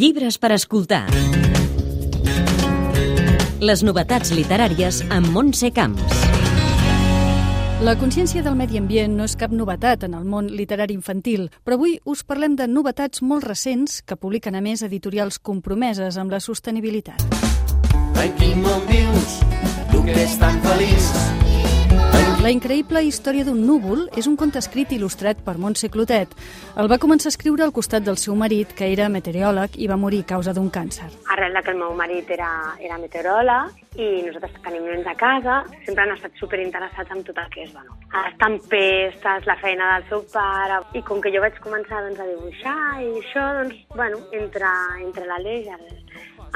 Llibres per escoltar. Les novetats literàries amb Montse Camps. La consciència del medi ambient no és cap novetat en el món literari infantil, però avui us parlem de novetats molt recents que publiquen a més editorials compromeses amb la sostenibilitat. En quin món vius, tu que és tan feliç? La increïble història d'un núvol és un conte escrit il·lustrat per Montse Clotet. El va començar a escriure al costat del seu marit, que era meteoròleg i va morir a causa d'un càncer. Arrel que el meu marit era, era meteoròleg i nosaltres tenim nens a casa, sempre han estat superinteressats en tot el que és, bueno, les tempestes, la feina del seu pare, i com que jo vaig començar doncs, a dibuixar i això, doncs, bueno, entre, entre l'Aleix i el,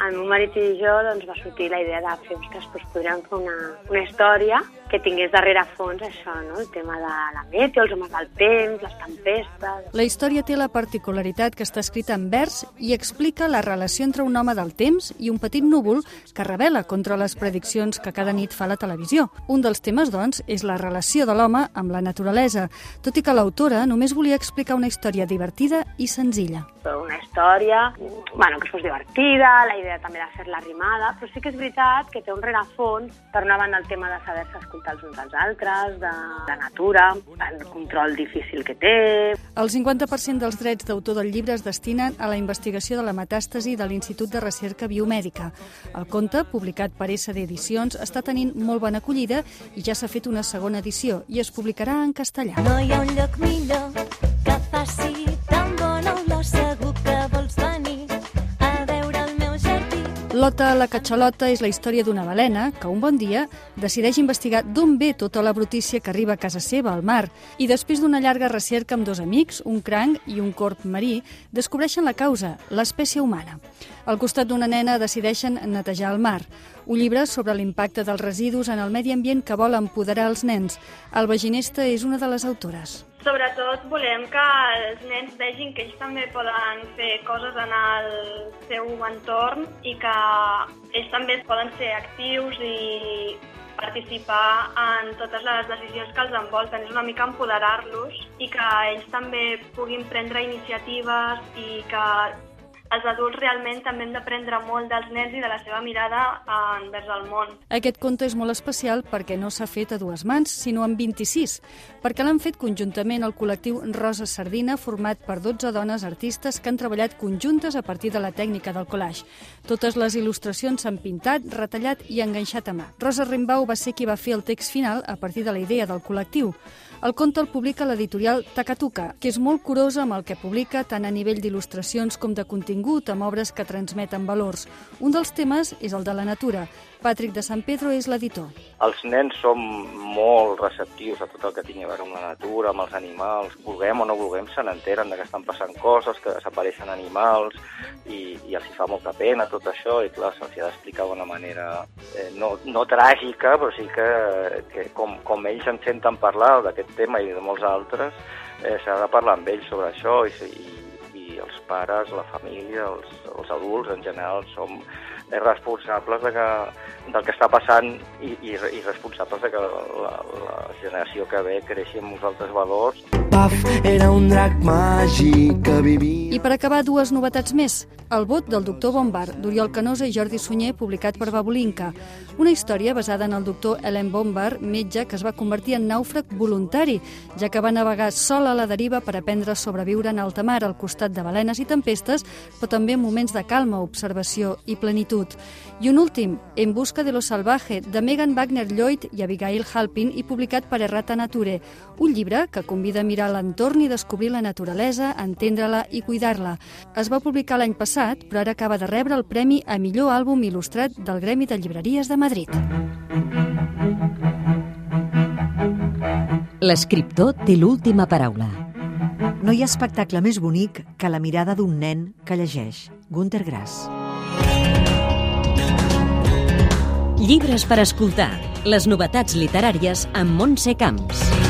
el meu marit i jo doncs, va sortir la idea de fer, ostres, doncs podríem fer una, una història que tingués darrere fons això, no? el tema de la meteo, els homes del temps, les tempestes... La història té la particularitat que està escrita en vers i explica la relació entre un home del temps i un petit núvol que revela contra les prediccions que cada nit fa la televisió. Un dels temes, doncs, és la relació de l'home amb la naturalesa, tot i que l'autora només volia explicar una història divertida i senzilla. Una història bueno, que fos divertida, la idea també de fer-la rimada, però sí que és veritat que té un rerefons, per una banda el tema de saber-se escoltar els uns als altres, de la natura, el control difícil que té... El 50% dels drets d'autor del llibre es destinen a la investigació de la metàstasi de l'Institut de Recerca Biomèdica. El conte, publicat per SD Edicions, està tenint molt bona acollida i ja s'ha fet una segona edició i es publicarà en castellà. No hi ha un lloc millor que faci Lota la catxalota és la història d'una balena que un bon dia decideix investigar d'on ve tota la brutícia que arriba a casa seva, al mar, i després d'una llarga recerca amb dos amics, un cranc i un corp marí, descobreixen la causa, l'espècie humana. Al costat d'una nena decideixen netejar el mar, un llibre sobre l'impacte dels residus en el medi ambient que vol empoderar els nens. Alba Ginesta és una de les autores. Sobretot volem que els nens vegin que ells també poden fer coses en el seu entorn i que ells també poden ser actius i participar en totes les decisions que els envolten. És una mica empoderar-los i que ells també puguin prendre iniciatives i que els adults realment també hem d'aprendre molt dels nens i de la seva mirada envers el món. Aquest conte és molt especial perquè no s'ha fet a dues mans, sinó amb 26, perquè l'han fet conjuntament el col·lectiu Rosa Sardina, format per 12 dones artistes que han treballat conjuntes a partir de la tècnica del collage. Totes les il·lustracions s'han pintat, retallat i enganxat a mà. Rosa Rimbau va ser qui va fer el text final a partir de la idea del col·lectiu. El conte el publica l'editorial Takatuka, que és molt curosa amb el que publica tant a nivell d'il·lustracions com de contingut, amb obres que transmeten valors. Un dels temes és el de la natura. Patrick de San Pedro és l'editor. Els nens som molt receptius a tot el que tingui a veure amb la natura, amb els animals. Vulguem o no vulguem, se n'enteren que estan passant coses, que desapareixen animals, i, i els hi fa molta pena tot això, i clar, se'ls ha d'explicar d'una manera eh, no, no tràgica, però sí que, que com, com ells en senten parlar d'aquest tema i de molts altres, eh, s'ha de parlar amb ells sobre això i, i, i els pares, la família, els, els adults en general som responsables de que, del que està passant i, i, i responsables de que la, la generació que ve creixi amb uns altres valors. Paf, era un drac màgic que vivia... I per acabar, dues novetats més. El vot del doctor Bombar, d'Oriol Canosa i Jordi Sunyer, publicat per Babolinka. Una història basada en el doctor Helen Bombar, metge que es va convertir en nàufrag voluntari, ja que va navegar sol a la deriva per aprendre a sobreviure en alta mar al costat de balenes i tempestes, però també en moments de calma, observació i plenitud. I un últim, En busca de lo salvaje, de Megan Wagner Lloyd i Abigail Halpin i publicat per Errata Nature, un llibre que convida a mirar l'entorn i descobrir la naturalesa, entendre-la i cuidar-la. Es va publicar l'any passat, però ara acaba de rebre el Premi a millor àlbum il·lustrat del Gremi de Llibreries de Madrid. L'escriptor té l'última paraula. No hi ha espectacle més bonic que la mirada d'un nen que llegeix. Gunter Grass. Llibres per escoltar. Les novetats literàries amb Montse Camps.